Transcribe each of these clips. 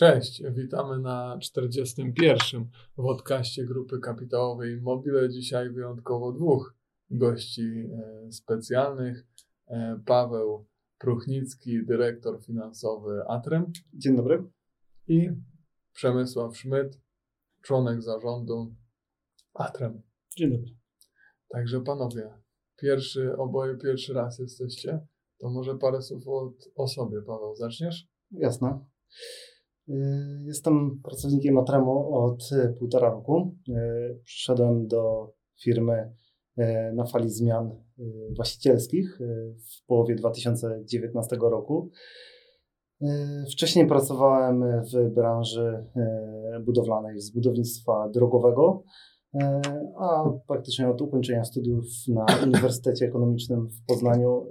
Cześć, witamy na 41. w podcaście Grupy Kapitałowej Mobile. Dzisiaj wyjątkowo dwóch gości e, specjalnych. E, Paweł Pruchnicki, dyrektor finansowy Atrem. Dzień dobry. I Przemysław Szmyt, członek zarządu Atrem. Dzień dobry. Także panowie, pierwszy, oboje pierwszy raz jesteście. To może parę słów o, o sobie. Paweł, zaczniesz? Jasne. Y, Jestem pracownikiem Atremu od y, półtora roku. Y, Przyszedłem do firmy na fali zmian właścicielskich w połowie 2019 roku. Wcześniej pracowałem w branży budowlanej, z budownictwa drogowego, a praktycznie od ukończenia studiów na Uniwersytecie Ekonomicznym w Poznaniu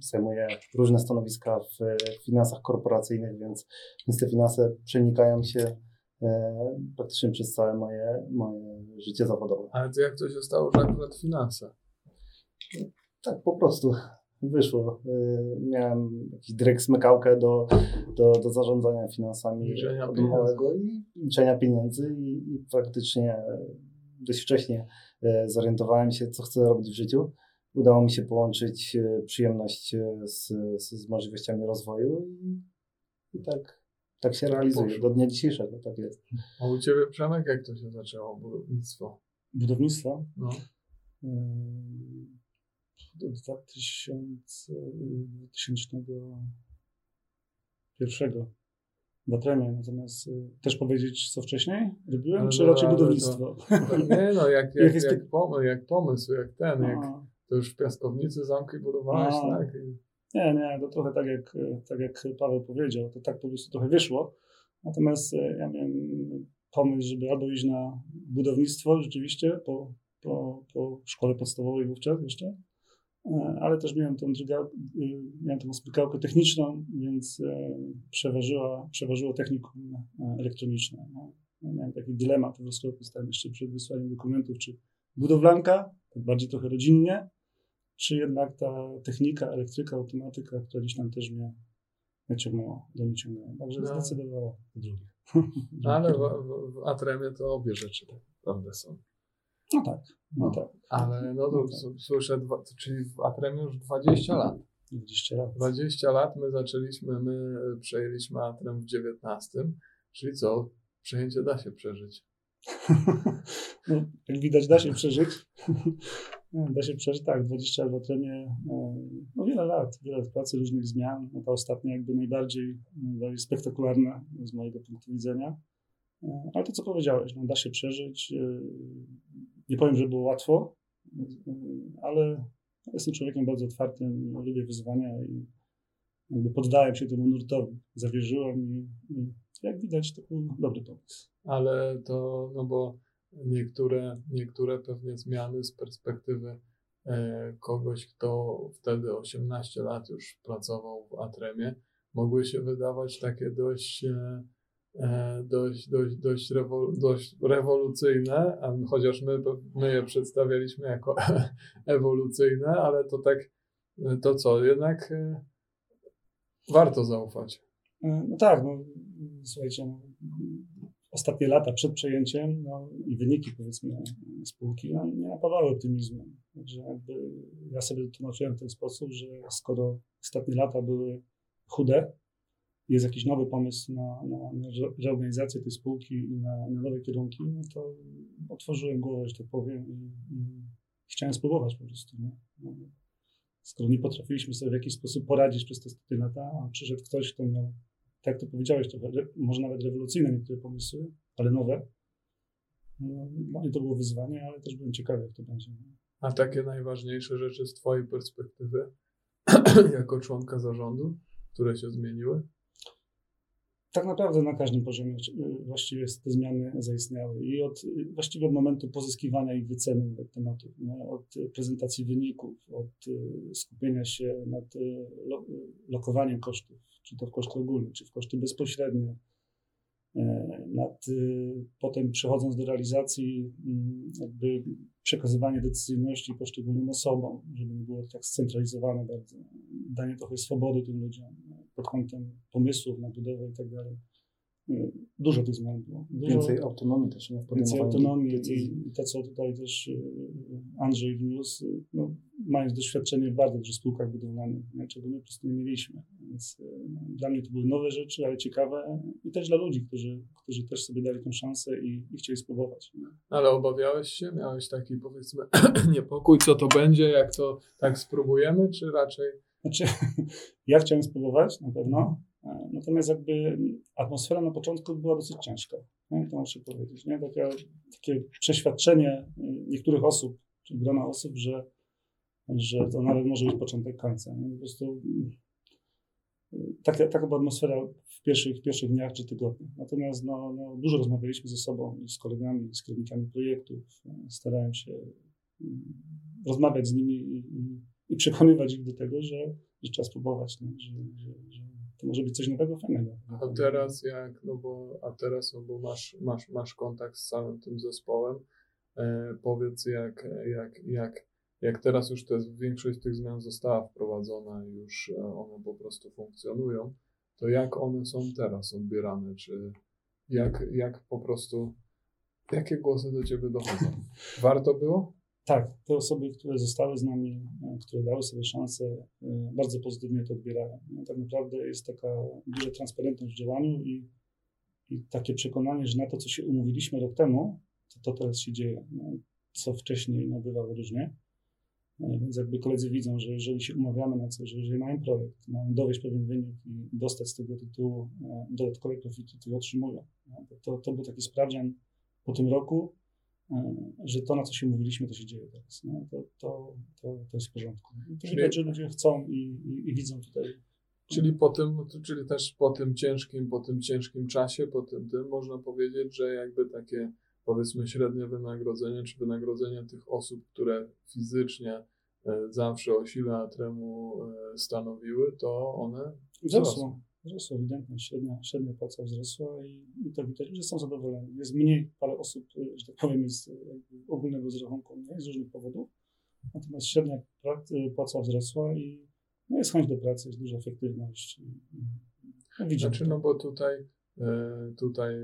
zajmuję różne stanowiska w finansach korporacyjnych, więc, więc te finanse przenikają się e, praktycznie przez całe moje, moje życie zawodowe. Ale to jak to się stało, że akurat finanse? Tak po prostu wyszło. E, miałem jakiś dryk smykałkę do, do, do zarządzania finansami Liczenia od małego i liczenia pieniędzy i, i praktycznie dość wcześnie e, zorientowałem się, co chcę robić w życiu. Udało mi się połączyć e, przyjemność e, z, z, z możliwościami rozwoju i, i tak, tak się realizuje poszło. do dnia dzisiejszego. Tak jest. A u Ciebie, Przemek, jak to się zaczęło, budownictwo? budownictwa No. do 2000, yy, 2001 w Atremie. Natomiast yy, też powiedzieć, co wcześniej robiłem, Ale czy no, raczej budownictwo? Nie no, jak, Jak jak, jak, pomysł, jak ten, jak to już w piaskownicy zamki budowałeś, A. tak? Nie, nie, to trochę tak jak, tak jak Paweł powiedział, to tak po prostu trochę wyszło. Natomiast e, ja miałem pomysł, żeby albo iść na budownictwo rzeczywiście po, po, po szkole podstawowej wówczas jeszcze, e, ale też miałem tą, y, miałem tą smykałkę techniczną, więc e, przeważyła, przeważyło technikum e, elektroniczne. No. Ja Miałem taki dylemat w rozkropie, stałem jeszcze przed wysłaniem dokumentów, czy budowlanka, tak bardziej trochę rodzinnie, czy jednak ta technika, elektryka, automatyka, która gdzieś tam też mnie naciągnęła, do mnie ciągnęła. Także No. drugie. No, ale w, w, w Atremie to obie rzeczy tak naprawdę są. No tak, no tak. Ale no to No tak. słyszę, dwa, czyli w Atremie już 20 lat. 20 lat. 20 lat my zaczęliśmy, my przejęliśmy Atrem w 19, czyli co? Przejęcie da się przeżyć. No, jak widać, da się przeżyć. Da się przeżyć, tak, 20 lat w no wiele lat, wiele lat pracy, różnych zmian. No ta ostatnia jakby najbardziej, najbardziej spektakularna z mojego punktu widzenia. E, Ale to, co powiedziałeś, no, da się przeżyć. E, Nie powiem, że było łatwo, e, ale jestem człowiekiem bardzo otwartym, lubię wyzwania i jakby poddałem się temu nurtowi, zawierzyłem i, i jak widać, to był dobry pomysł. ale to, no bo niektóre, niektóre pewnie zmiany z perspektywy e, kogoś, kto wtedy 18 lat już pracował w Atremie, mogły się wydawać takie dość, e, e, dość, dość, dość, rewo, dość rewolucyjne, chociaż my, my je przedstawialiśmy jako ewolucyjne, ale to tak, to co, jednak warto zaufać. No tak, no, słuchajcie, no, ostatnie lata przed przejęciem no, i wyniki powiedzmy spółki no, nie napawały optymizmem. Także ja sobie to tłumaczyłem w ten sposób, że skoro ostatnie lata były chude, jest jakiś nowy pomysł na, na, na re- reorganizację tej spółki i na, na nowe kierunki, no to otworzyłem głowę, że tak powiem, i, i chciałem spróbować po prostu. Nie? No, skoro nie potrafiliśmy sobie w jakiś sposób poradzić przez te ostatnie lata, a przyszedł ktoś, kto miał, jak to powiedziałeś, trochę, może nawet rewolucyjne niektóre pomysły, ale nowe. No, dla mnie to było wyzwanie, ale też byłem ciekawy, jak to będzie. A takie najważniejsze rzeczy z Twojej perspektywy, jako członka zarządu, które się zmieniły? Tak naprawdę na każdym poziomie y, właściwie te zmiany zaistniały i od, y, właściwie od momentu pozyskiwania i wyceny tematów, od prezentacji wyników, od y, skupienia się nad lo, lokowaniem kosztów, czy to w koszty ogólne, czy w koszty bezpośrednie, nad potem przechodząc do realizacji, jakby przekazywanie decyzyjności poszczególnym osobom, żeby nie było tak scentralizowane bardzo, danie trochę swobody tym ludziom pod kątem pomysłów na budowę i tak dalej. y, dużo tych zmian było. Dużo, Więcej autonomii też, nie? Więcej autonomii i, i to, co tutaj też y, Andrzej wniósł, y, no, mając doświadczenie w bardzo dużych spółkach budowlanych, nie, czego my po prostu nie mieliśmy. Więc no, dla mnie to były nowe rzeczy, ale ciekawe i też dla ludzi, którzy, którzy też sobie dali tę szansę i, i chcieli spróbować. Nie? Ale obawiałeś się? Miałeś taki powiedzmy niepokój, co to będzie, jak to tak spróbujemy, czy raczej Znaczy, ja chciałem spróbować na pewno, e, natomiast jakby atmosfera na początku była dosyć ciężka, nie? to muszę powiedzieć. Nie? Takie, przeświadczenie y, niektórych osób, czy grona osób, że, że to nawet może być początek końca. Nie? Po prostu y, taka, taka była atmosfera w pierwszych, pierwszych dniach czy tygodniach. Natomiast no, no, dużo rozmawialiśmy ze sobą i z kolegami, z kierownikami projektów. Starałem się y, rozmawiać z nimi i przekonywać ich do tego, że, że trzeba spróbować, nie? Że, że, że to może być coś nowego, fajnego. A teraz jak, no bo, a teraz, no bo masz, masz, masz kontakt z całym tym zespołem, e, powiedz jak, jak, jak, jak teraz już te, większość tych zmian została wprowadzona i już e, one po prostu funkcjonują, to jak one są teraz odbierane, czy jak, jak po prostu, jakie głosy do Ciebie dochodzą? Warto było? Tak, te osoby, które zostały z nami, e, które dały sobie szansę, e, bardzo pozytywnie to odbierają. No, Tak naprawdę jest taka duża transparentność w działaniu i, i takie przekonanie, że na to, co się umówiliśmy rok temu, to, to teraz się dzieje. No, co wcześniej no, bywało różnie. E, Więc jakby koledzy widzą, że jeżeli się umawiamy na coś, że jeżeli mają projekt, mają dowieść pewien wynik i dostać z tego tytułu dodatkowe profity, to je otrzymują. No, to, to, był taki sprawdzian po tym roku, że to, na co się mówiliśmy, to się dzieje teraz. No, to, to, to, to jest w porządku. I to Czyli- widać, że ludzie chcą i, i, i widzą tutaj. Czyli po tym, czyli też po tym ciężkim, po tym ciężkim czasie, po tym tym można powiedzieć, że jakby takie powiedzmy średnie wynagrodzenie, czy wynagrodzenie tych osób, które fizycznie e, zawsze o sile atremu e, stanowiły, to one Wzrosło. Wzrosło ewidentnie, średnia, średnia płaca wzrosła i, i to widać, że są zadowoleni. Jest mniej, parę osób, y, że tak powiem, jest y, ogólnego z rachunku mniej z różnych powodów, natomiast średnia y, płaca wzrosła i no jest chęć do pracy, jest duża efektywność. No widzimy Znaczy, to. no bo tutaj, tutaj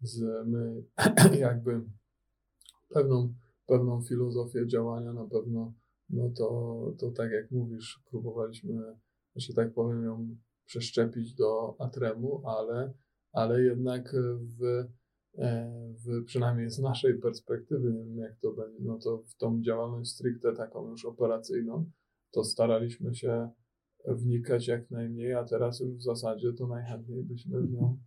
z, my jakby pewną, pewną filozofię działania na pewno, no to, to tak jak mówisz, próbowaliśmy, że tak powiem, ją przeszczepić do Atremu, ale, ale jednak w, e, w, przynajmniej z naszej perspektywy, nie wiem jak to będzie, no to w tą działalność stricte taką już operacyjną, to staraliśmy się wnikać jak najmniej, a teraz już w zasadzie to najchętniej byśmy w nią,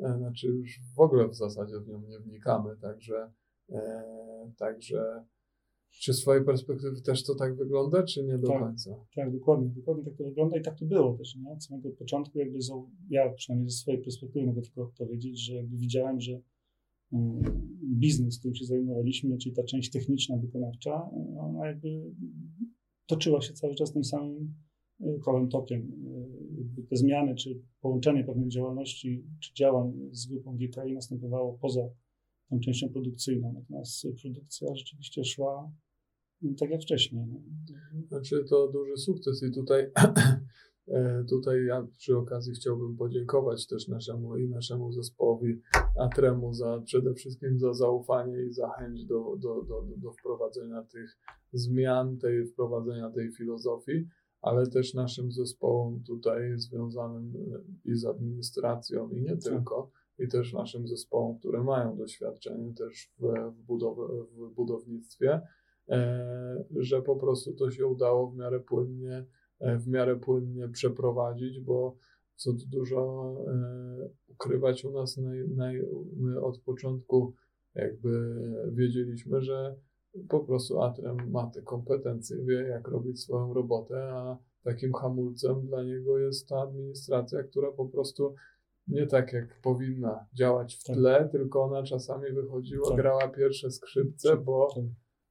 e, znaczy już w ogóle w zasadzie w nią nie wnikamy, także, e, także czy z swojej perspektywy też to tak wygląda, czy nie do Tak. końca? Tak, dokładnie, dokładnie tak to wygląda i tak to było też, nie? Od samego początku jakby ja przynajmniej ze swojej perspektywy mogę tylko powiedzieć, że jakby widziałem, że mm, biznes, którym się zajmowaliśmy, czyli ta część techniczna, wykonawcza, ona jakby toczyła się cały czas tym samym y, kołem tokiem. Y, Jakby te zmiany, czy połączenie pewnych działalności, czy działań z grupą GKI następowało poza tą częścią produkcyjną, natomiast produkcja rzeczywiście szła y, tak jak wcześniej. nie? Znaczy to duży sukces i tutaj, e, tutaj ja przy okazji chciałbym podziękować też naszemu i naszemu zespołowi Atremu za przede wszystkim za zaufanie i za chęć do, do, do, do wprowadzenia tych zmian, tej wprowadzenia tej filozofii, ale też naszym zespołom tutaj związanym e, i z administracją i nie tylko, i też naszym zespołom, które mają doświadczenie też w, budow- w budownictwie, e, że po prostu to się udało w miarę płynnie, e, w miarę płynnie przeprowadzić, bo co tu dużo e, ukrywać u nas, naj, naj, my od początku jakby wiedzieliśmy, że po prostu Atrem ma te kompetencje, wie jak robić swoją robotę, a takim hamulcem dla niego jest ta administracja, która po prostu nie tak jak powinna działać w Tak. tle, tylko ona czasami wychodziła, Tak. grała pierwsze skrzypce, bo Tak.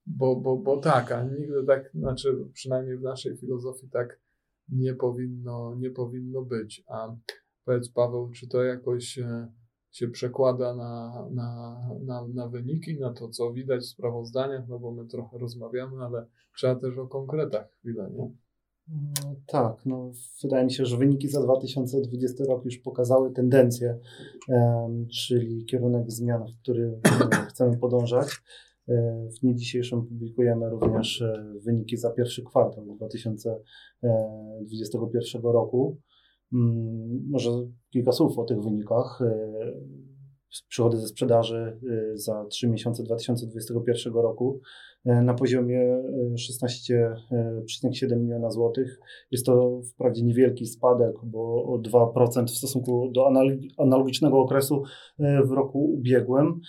bo, bo, bo tak, a nigdy tak, znaczy przynajmniej w naszej filozofii tak nie powinno, nie powinno być. A powiedz Paweł, czy to jakoś e, się przekłada na, na, na, na wyniki, na to, co widać w sprawozdaniach, no bo my trochę rozmawiamy, ale trzeba też o konkretach chwilę, nie? Tak, no, wydaje mi się, że wyniki za 2020 rok już pokazały tendencję, czyli kierunek zmian, w który chcemy podążać. E, w dniu dzisiejszym publikujemy również e, wyniki za pierwszy kwartał 2021 roku. Mm, może kilka słów o tych wynikach. E, przychody ze sprzedaży za 3 miesiące 2021 roku E, na poziomie 16,7 e, miliona złotych. Jest to wprawdzie niewielki spadek, bo o 2% w stosunku do analogicznego okresu e, w roku ubiegłym, mm,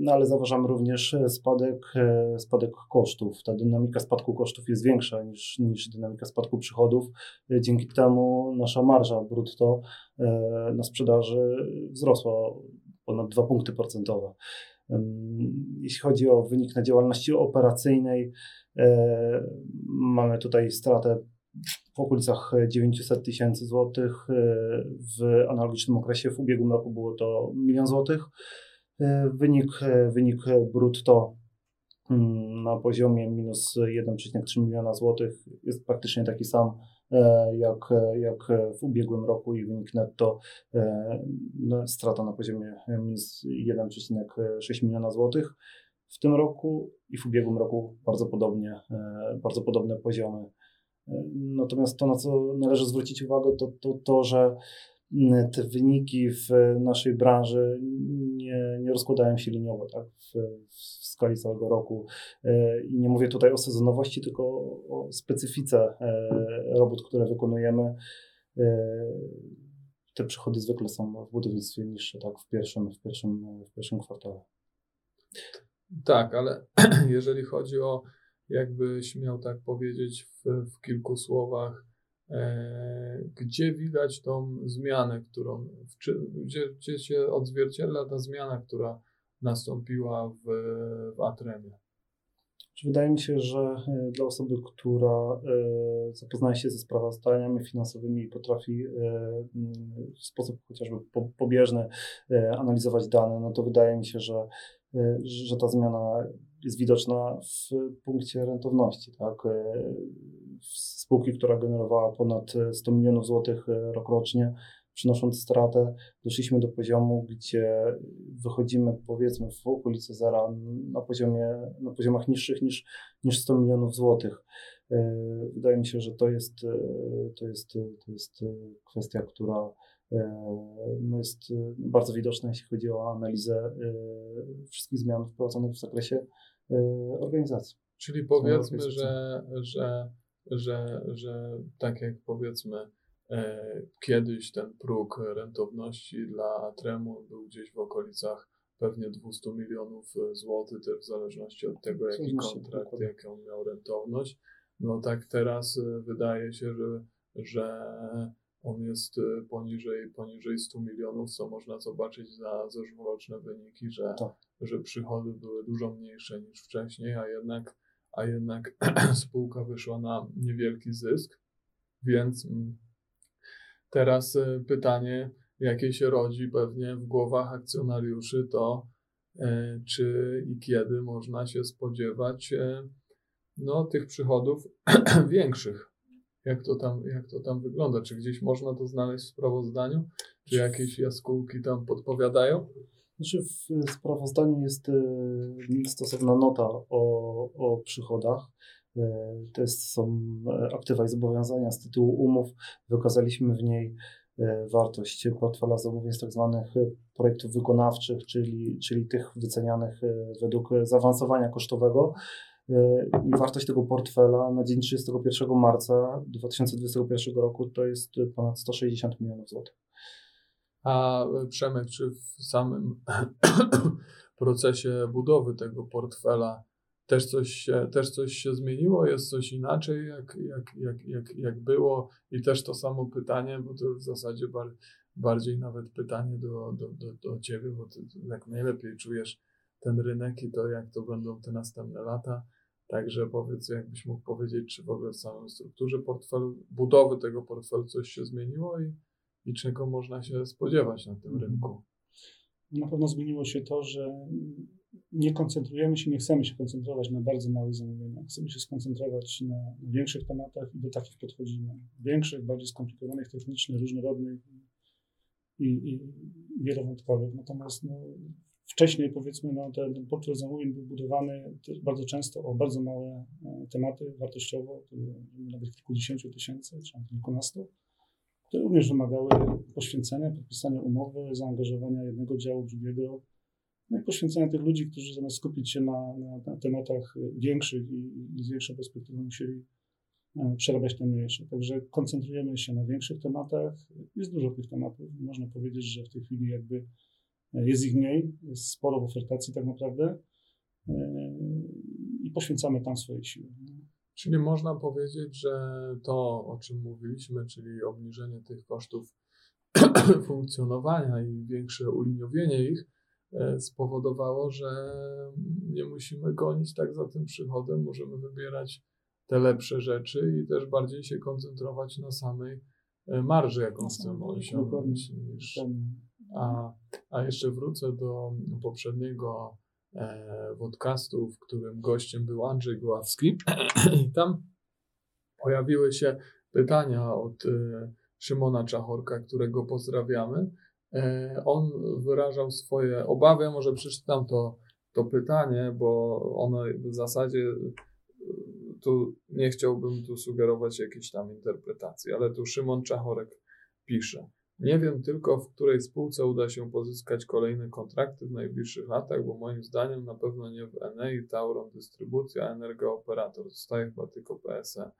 no ale zauważamy również spadek, spadek kosztów. Ta dynamika spadku kosztów jest większa niż, niż dynamika spadku przychodów. Dzięki temu nasza marża brutto na sprzedaży wzrosła ponad 2 punkty procentowe. Jeśli chodzi o wynik na działalności operacyjnej, e, mamy tutaj stratę w okolicach 900 tysięcy złotych. E, w analogicznym okresie w ubiegłym roku było to milion złotych. E, wynik, wynik brutto mm, na poziomie minus 1,3 miliona złotych jest praktycznie taki sam jak, jak w ubiegłym roku i wynik netto e, no, strata na poziomie minus 1,6 miliona złotych. W tym roku i w ubiegłym roku bardzo podobnie, e, bardzo podobne poziomy. Natomiast to, na co należy zwrócić uwagę, to to, to że te wyniki w naszej branży nie, nie rozkładają się liniowo tak, w, w skali całego roku. E, I nie mówię tutaj o sezonowości, tylko o specyfice e, robót, które wykonujemy. E, te przychody zwykle są w budownictwie niższe, tak, w pierwszym, w pierwszym, w pierwszym kwartale. Tak, ale jeżeli chodzi o, jakbyś miał tak powiedzieć w, w kilku słowach, gdzie widać tą zmianę, którą, gdzie, gdzie się odzwierciedla ta zmiana, która nastąpiła w, w Atremie? Wydaje mi się, że e, dla osoby, która e, zapoznaje się ze sprawozdaniami finansowymi i potrafi e, w sposób chociażby pobieżny analizować dane, no to wydaje mi się, że, że ta zmiana jest widoczna w punkcie rentowności. Tak? Spółki, która generowała ponad 100 milionów złotych rokrocznie, przynosząc stratę, doszliśmy do poziomu, gdzie wychodzimy powiedzmy w okolicy zera na, poziomie, na poziomach niższych niż, niż 100 milionów złotych. E, wydaje mi się, że to jest, e, to jest, to jest kwestia, która e, no jest bardzo widoczna, jeśli chodzi o analizę wszystkich zmian wprowadzonych w zakresie organizacji. Czyli powiedzmy, że, że, że, że tak jak powiedzmy, E, kiedyś ten próg rentowności dla Tremu był gdzieś w okolicach pewnie 200 milionów złotych, też w zależności od tego, jaki kontrakt, jaką miał rentowność. No tak teraz e, wydaje się, że, że on jest e, poniżej, poniżej 100 milionów, co można zobaczyć za zeszłoroczne wyniki, że, tak. że przychody były dużo mniejsze niż wcześniej, a jednak, a jednak spółka wyszła na niewielki zysk, więc mm, Teraz e, pytanie, jakie się rodzi pewnie w głowach akcjonariuszy, to e, czy i kiedy można się spodziewać e, no, tych przychodów większych. Jak to, tam, jak to tam wygląda? Czy gdzieś można to znaleźć w sprawozdaniu? Czy jakieś jaskółki tam podpowiadają? Znaczy w sprawozdaniu jest stosowna nota o, o przychodach. E, to jest, są e, aktywa i zobowiązania z tytułu umów. Wykazaliśmy w niej e, wartość portfela zamówień z tak zwanych projektów wykonawczych, czyli, czyli tych wycenianych według zaawansowania kosztowego. I wartość tego portfela na dzień 31 marca 2021 roku to jest ponad 160 milionów złotych. A Przemek, czy w samym procesie budowy tego portfela też coś, też coś się zmieniło, jest coś inaczej, jak, jak, jak, jak, jak było. I też to samo pytanie, bo to w zasadzie bar, bardziej nawet pytanie do, do, do, do ciebie, bo ty jak najlepiej czujesz ten rynek i to, jak to będą te następne lata. Także powiedz, jakbyś mógł powiedzieć, czy w ogóle w samej strukturze portfelu, budowy tego portfelu coś się zmieniło i, i czego można się spodziewać na tym mhm. rynku? Na pewno zmieniło się to, że nie koncentrujemy się, nie chcemy się koncentrować na bardzo małych zamówieniach. Chcemy się skoncentrować na, większych tematach i do takich podchodzimy. Większych, bardziej skomplikowanych technicznie, różnorodnych i, i, wielowątkowych. Natomiast no, wcześniej, powiedzmy, no, ten, ten portfel zamówień był budowany bardzo często o bardzo małe e, tematy wartościowo, to nawet kilkudziesięciu tysięcy, czy kilkunastu, które również wymagały poświęcenia, podpisania umowy, zaangażowania jednego działu, drugiego, no i poświęcenia tych ludzi, którzy zamiast skupić się na, na, na tematach większych i, i z większą perspektywą musieli e, przerabiać te mniejsze. Także koncentrujemy się na większych tematach. Jest dużo tych tematów. Można powiedzieć, że w tej chwili jakby e, jest ich mniej, jest sporo w ofertacji tak naprawdę e, i poświęcamy tam swoje siły. Czyli można powiedzieć, że to, o czym mówiliśmy, czyli obniżenie tych kosztów funkcjonowania i większe uliniowienie ich, E, spowodowało, że nie musimy gonić tak za tym przychodem, możemy wybierać te lepsze rzeczy i też bardziej się koncentrować na samej e, marży, jaką chcemy osiągnąć. Niż, a, a jeszcze wrócę do poprzedniego podcastu, w którym gościem był Andrzej Gławski. I tam pojawiły się pytania od e, Szymona Czachorka, którego pozdrawiamy E, on wyrażał swoje obawy. Może przeczytam to, to pytanie, bo ono w zasadzie e, tu nie chciałbym tu sugerować jakiejś tam interpretacji, ale tu Szymon Czachorek pisze. Nie wiem tylko, w której spółce uda się pozyskać kolejne kontrakty w najbliższych latach, bo moim zdaniem na pewno nie w Enei, Tauron Dystrybucja, Energooperator. Zostaje chyba tylko PSE.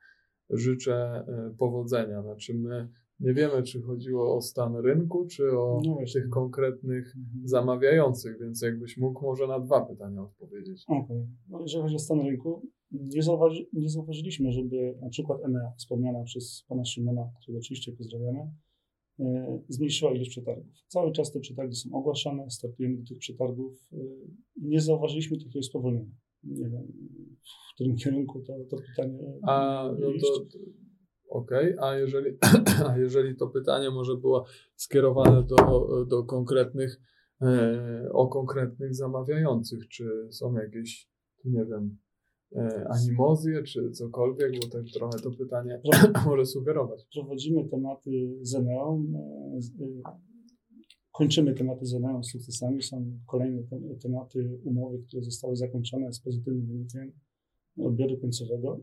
Życzę e, powodzenia. Znaczy my nie wiemy, czy chodziło o stan rynku, czy o no tych konkretnych mhm. zamawiających, więc jakbyś mógł może na dwa pytania odpowiedzieć. Okej. Okay. No, jeżeli chodzi o stan rynku, nie, zauważy, nie zauważyliśmy, żeby na przykład EMEA, wspomniana przez pana Szymona, którego oczywiście pozdrawiamy, zmniejszyła ilość przetargów. Cały czas te przetargi są ogłaszane, startujemy do tych przetargów. E, nie zauważyliśmy takiego spowolnienia. Nie wiem, w którym kierunku to, to pytanie. A no to, OK, a jeżeli, a jeżeli to pytanie może było skierowane do, do konkretnych, e, o konkretnych zamawiających, czy są jakieś, nie wiem, e, animozje, czy cokolwiek, bo tak trochę to pytanie może sugerować. Prowadzimy tematy Zeneo, e, e, kończymy tematy z sukcesami, są kolejne tematy umowy, które zostały zakończone z pozytywnym wynikiem odbioru końcowego.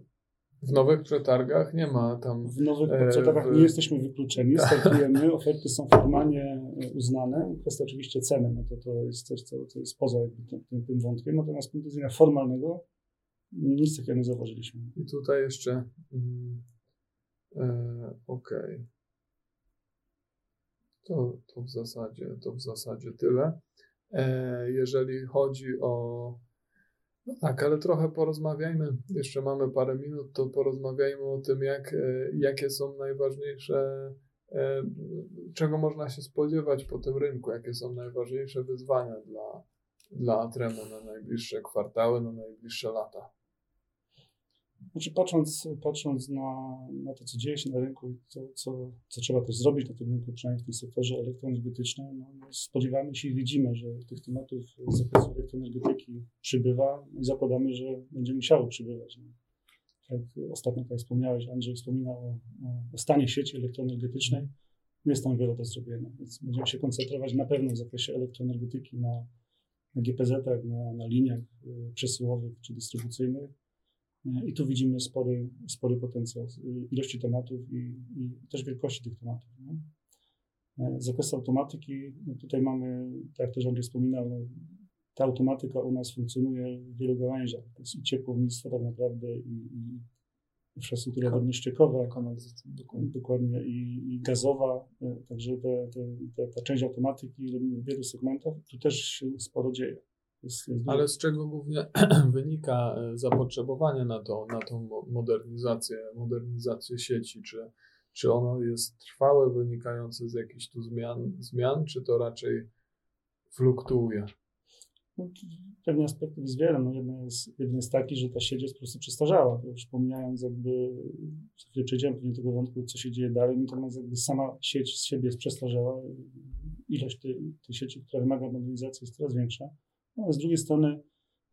W nowych przetargach nie ma tam. W nowych e, przetargach w... nie jesteśmy wykluczeni, startujemy, oferty są formalnie uznane. Kwestia oczywiście ceny, no to, to jest coś, co, co jest poza tym, tym, tym wątkiem. Natomiast z punktu widzenia formalnego nic takiego nie zauważyliśmy. I tutaj jeszcze. Mm, e, Okej. Okay. To, to, w zasadzie, to w zasadzie tyle. E, jeżeli chodzi o no tak, ale trochę porozmawiajmy, jeszcze mamy parę minut, to porozmawiajmy o tym, jak, e, jakie są najważniejsze, e, czego można się spodziewać po tym rynku, jakie są najważniejsze wyzwania dla, dla Atremu na najbliższe kwartały, na najbliższe lata. Znaczy patrząc, patrząc na, na to, co dzieje się na rynku i co, co, co trzeba też zrobić na tym rynku, przynajmniej w tym sektorze elektroenergetycznym, no, no spodziewamy się i widzimy, że tych tematów z zakresu elektroenergetyki przybywa i zakładamy, że będzie musiało przybywać. No. Jak ostatnio, tak wspomniałeś, Andrzej wspominał o, o stanie sieci elektroenergetycznej. Jest tam wiele do zrobienia, więc będziemy się koncentrować na pewno w zakresie elektroenergetyki na, na GPZ-ach, na, na liniach y, przesyłowych czy dystrybucyjnych i tu widzimy spory, spory potencjał ilości tematów i, i też wielkości tych tematów. Nie? E, zakres automatyki, no tutaj mamy, tak jak też Andrzej wspominał, no, ta automatyka u nas funkcjonuje w wielu gałęziach. To jest i ciepłownictwo tak naprawdę, i, i infrastruktura wodno-ściekowa, dokładnie, dokładnie i, i, gazowa, e, także te, te, te, ta część automatyki robimy w wielu segmentach. Tu też się sporo dzieje. Ale z czego głównie wynika e, zapotrzebowanie na, to, na tą modernizację, modernizację sieci? Czy, czy ono jest trwałe, wynikające z jakichś tu zmian, zmian czy to raczej fluktuuje? No, pewnie aspektów jest wiele. No, jeden, jest, jeden jest taki, że ta sieć jest po prostu przestarzała. Już pomijając jakby, chwilę przejdziemy pewnie tego wątku, co się dzieje dalej, natomiast jakby sama sieć z siebie jest przestarzała ilość tej sieci, która wymaga modernizacji jest coraz większa. No, ale z drugiej strony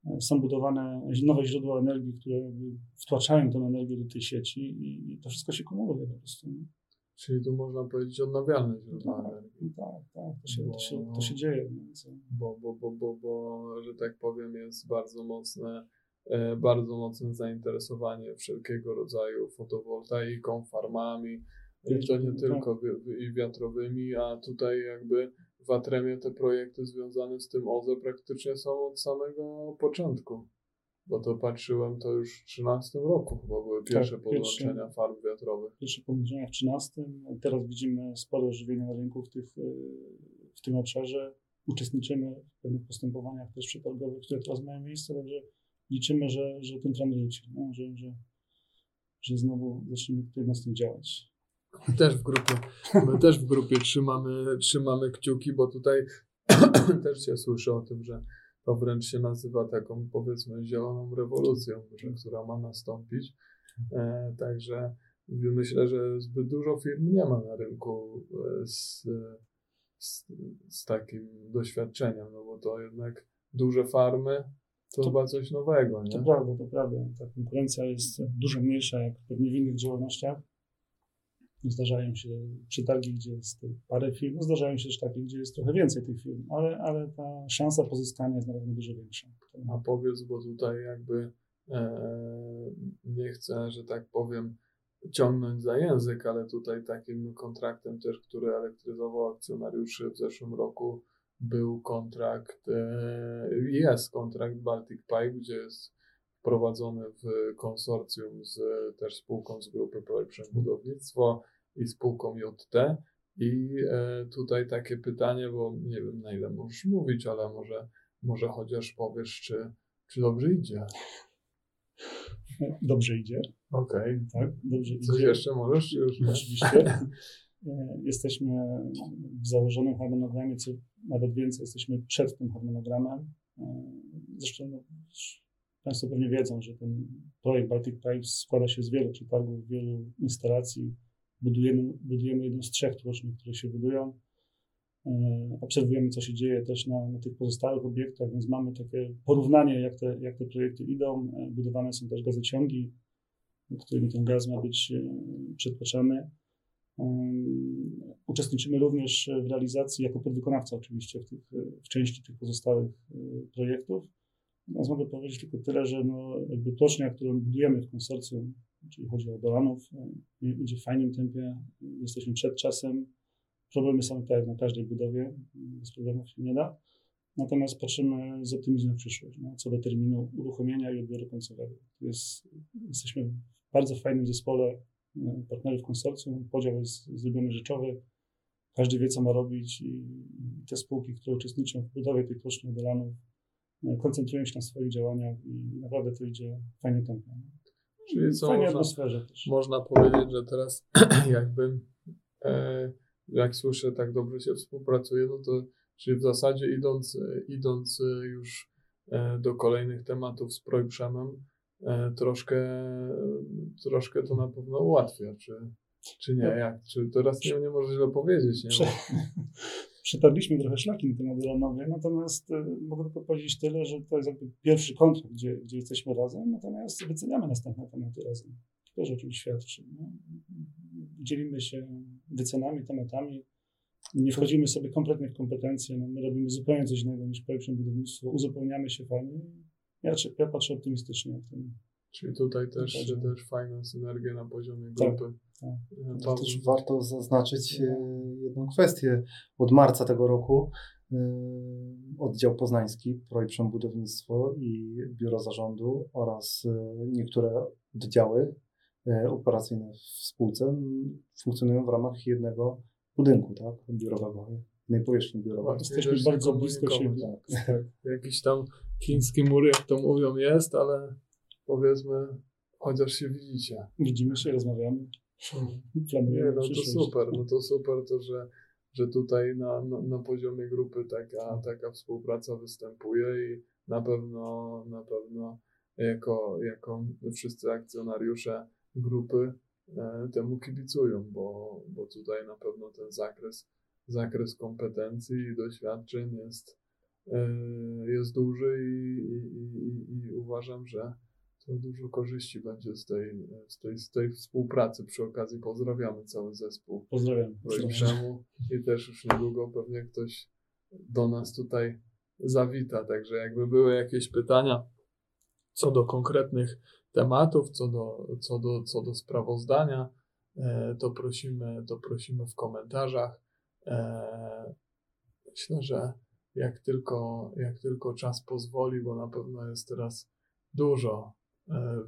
e, są budowane nowe źródła energii, które wtłaczają tę energię do tej sieci i, to wszystko się kumuluje po prostu. Czyli tu można powiedzieć odnawialne źródła Tak, energii. tak, tak to, się, to, się, to się dzieje. Bo, bo, bo, bo, bo, że tak powiem, jest bardzo mocne, e, bardzo mocne zainteresowanie wszelkiego rodzaju fotowoltaiką, farmami, i to nie Tak. tylko i wiatrowymi, a tutaj jakby w Atremie te projekty związane z tym OZE praktycznie są od samego początku. Bo to patrzyłem, to już w 13 roku chyba były pierwsze Tak, pierwsze. podłączenia farm wiatrowych. pierwsze podejrzenia w 13. Teraz widzimy spore ożywienie na rynku w, tych, y, w tym obszarze. Uczestniczymy w pewnych postępowaniach też przetargowych, które teraz mają miejsce, także liczymy, że, że ten trend wróci, no, że, że, że znowu zaczniemy tutaj mocniej działać. Też w grupie, my też w grupie trzymamy, trzymamy kciuki, bo tutaj też się słyszy o tym, że to wręcz się nazywa taką powiedzmy zieloną rewolucją, która ma nastąpić. E, także myślę, że zbyt dużo firm nie ma na rynku e, z, z, z takim doświadczeniem, no bo to jednak duże farmy to, To- chyba coś nowego, To nie? prawda, to prawda. Ta konkurencja jest dużo mniejsza jak pewnie w innych działalnościach. Zdarzają się przetargi, gdzie jest parę firm, zdarzają się też takie, gdzie jest trochę więcej tych firm, ale, ale ta szansa pozyskania jest na pewno dużo większa. A powiedz, bo tutaj jakby e, nie chcę, że tak powiem, ciągnąć za język, ale tutaj takim kontraktem też, który elektryzował akcjonariuszy w zeszłym roku, był kontrakt, e, jest kontrakt Baltic Pipe, gdzie jest wprowadzony w konsorcjum z też spółką z grupy Projekt Budownictwo i spółką JT. I e, tutaj takie pytanie, bo nie wiem na ile możesz mówić, ale może, może chociaż powiesz, czy, czy dobrze idzie. Dobrze idzie, Okej. tak? Dobrze Coś idzie. jeszcze możesz? Już? Oczywiście. E, Jesteśmy w założonym harmonogramie, co nawet więcej, jesteśmy przed tym harmonogramem. E, Zresztą no, Państwo pewnie wiedzą, że ten projekt Baltic Pipes składa się z wielu przetargów, wielu instalacji. Budujemy, budujemy jedną z trzech tłoczni, które się budują. E, Obserwujemy, co się dzieje też na, na tych pozostałych obiektach, więc mamy takie porównanie, jak te, jak te projekty idą. E, Budowane są też gazociągi, którymi ten gaz ma być e, przetwarzany. Um, Uczestniczymy również w realizacji, jako podwykonawca oczywiście, w, tych, w części tych pozostałych projektów. Natomiast mogę powiedzieć tylko tyle, że no, jakby tłocznia, którą budujemy w konsorcjum, czyli chodzi o Dolanów, e, idzie w fajnym tempie, jesteśmy przed czasem. Problemy są tak jak na każdej budowie, bez problemów się nie da. Natomiast patrzymy z optymizmem w przyszłość, no, co do terminu uruchomienia i odbioru końcowego. Jest, jesteśmy w bardzo fajnym zespole e, partnerów konsorcjum, podział jest zrobiony rzeczowy, każdy wie, co ma robić i te spółki, które uczestniczą w budowie tej tłoczni Dolanów, koncentrują się na swoich działaniach i naprawdę to idzie w fajnym tempie. Czyli co fajnej można, można powiedzieć, że teraz jakby e, jak słyszę, tak dobrze się współpracuje, no to czyli w zasadzie idąc, idąc e, już e, do kolejnych tematów z Projprzemem, e, troszkę, troszkę to na pewno ułatwia, czy, czy nie? Jak? Czy teraz nie, nie może źle powiedzieć, nie? Prze- Przetarliśmy trochę szlaki na tym Adrianowie, natomiast e, mogę tylko powiedzieć tyle, że to jest jakby pierwszy kontrakt, gdzie, gdzie jesteśmy razem, natomiast wyceniamy następne tematy razem. To też o czymś świadczy. No. Dzielimy się wycenami, tematami, nie wchodzimy sobie kompletnie w kompetencje, no, my robimy zupełnie coś innego niż pierwsze budownictwo, uzupełniamy się fajnie. Ja, ja patrzę optymistycznie na tym. Czyli tutaj też, Dokładnie. też fajna synergia na poziomie Tak, grupy. tak. E, To też warto zaznaczyć e, jedną kwestię. Od marca tego roku e, oddział poznański, projekt Przem Budownictwo i Biuro Zarządu oraz niektóre oddziały operacyjne w spółce funkcjonują w ramach jednego budynku, tak, biurowego, jednej powierzchni biurowej. Jesteśmy bardzo blisko siebie. Tak. Jakiś tam chiński mur, jak to mówią, jest, ale powiedzmy, chociaż się widzicie. Widzimy się, rozmawiamy, Nie, no to super, no to super to, że, że tutaj na, na, na poziomie grupy taka, taka współpraca występuje i na pewno, na pewno jako, jako wszyscy akcjonariusze grupy e, temu kibicują, bo, bo tutaj na pewno ten zakres zakres kompetencji i doświadczeń jest, e, jest duży i, i, i, i uważam, że to dużo korzyści będzie z tej, z tej, z tej współpracy. Przy okazji pozdrawiamy cały zespół Pozdrawiam. Rojczemu i też już niedługo pewnie ktoś do nas tutaj zawita. Także jakby były jakieś pytania co do konkretnych tematów, co do, co do, co do sprawozdania, e, to prosimy, to prosimy w komentarzach. E, myślę, że jak tylko, jak tylko czas pozwoli, bo na pewno jest teraz dużo,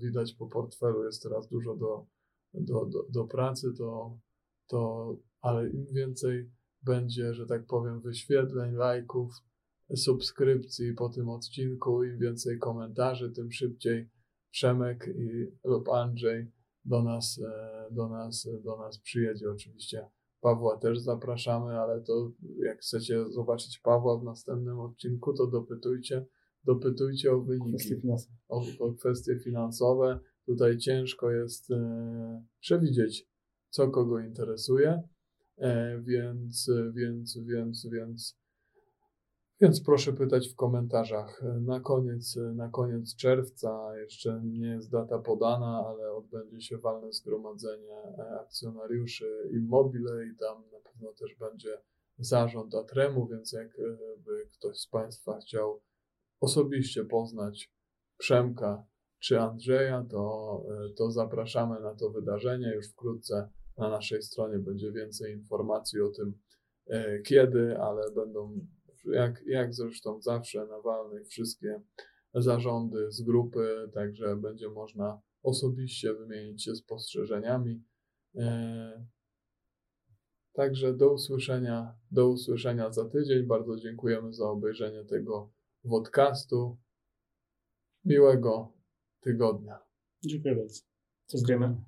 widać po portfelu, jest teraz dużo do, do, do, do pracy, to, to, ale im więcej będzie, że tak powiem, wyświetleń, lajków, subskrypcji po tym odcinku, im więcej komentarzy, tym szybciej Przemek i, lub Andrzej do nas, e, do, nas, do nas przyjedzie. Oczywiście Pawła też zapraszamy, ale to jak chcecie zobaczyć Pawła w następnym odcinku, to dopytujcie, dopytujcie o wyniki, Kwestie finansowe. o, o kwestie finansowe. Tutaj ciężko jest e, przewidzieć, co kogo interesuje, e, więc, więc, więc, więc więc proszę pytać w komentarzach. Na koniec, na koniec czerwca, jeszcze nie jest data podana, ale odbędzie się walne zgromadzenie akcjonariuszy Immobile i tam na pewno też będzie zarząd Atremu, więc jakby ktoś z Państwa chciał osobiście poznać Przemka czy Andrzeja, to, to zapraszamy na to wydarzenie. Już wkrótce na naszej stronie będzie więcej informacji o tym, e, kiedy, ale będą jak, jak zresztą zawsze na walnych wszystkie zarządy z grupy, także będzie można osobiście wymienić się spostrzeżeniami. E, także do usłyszenia, do usłyszenia za tydzień. Bardzo dziękujemy za obejrzenie tego podcastu. Miłego tygodnia. Dziękuję bardzo. Dziękujemy.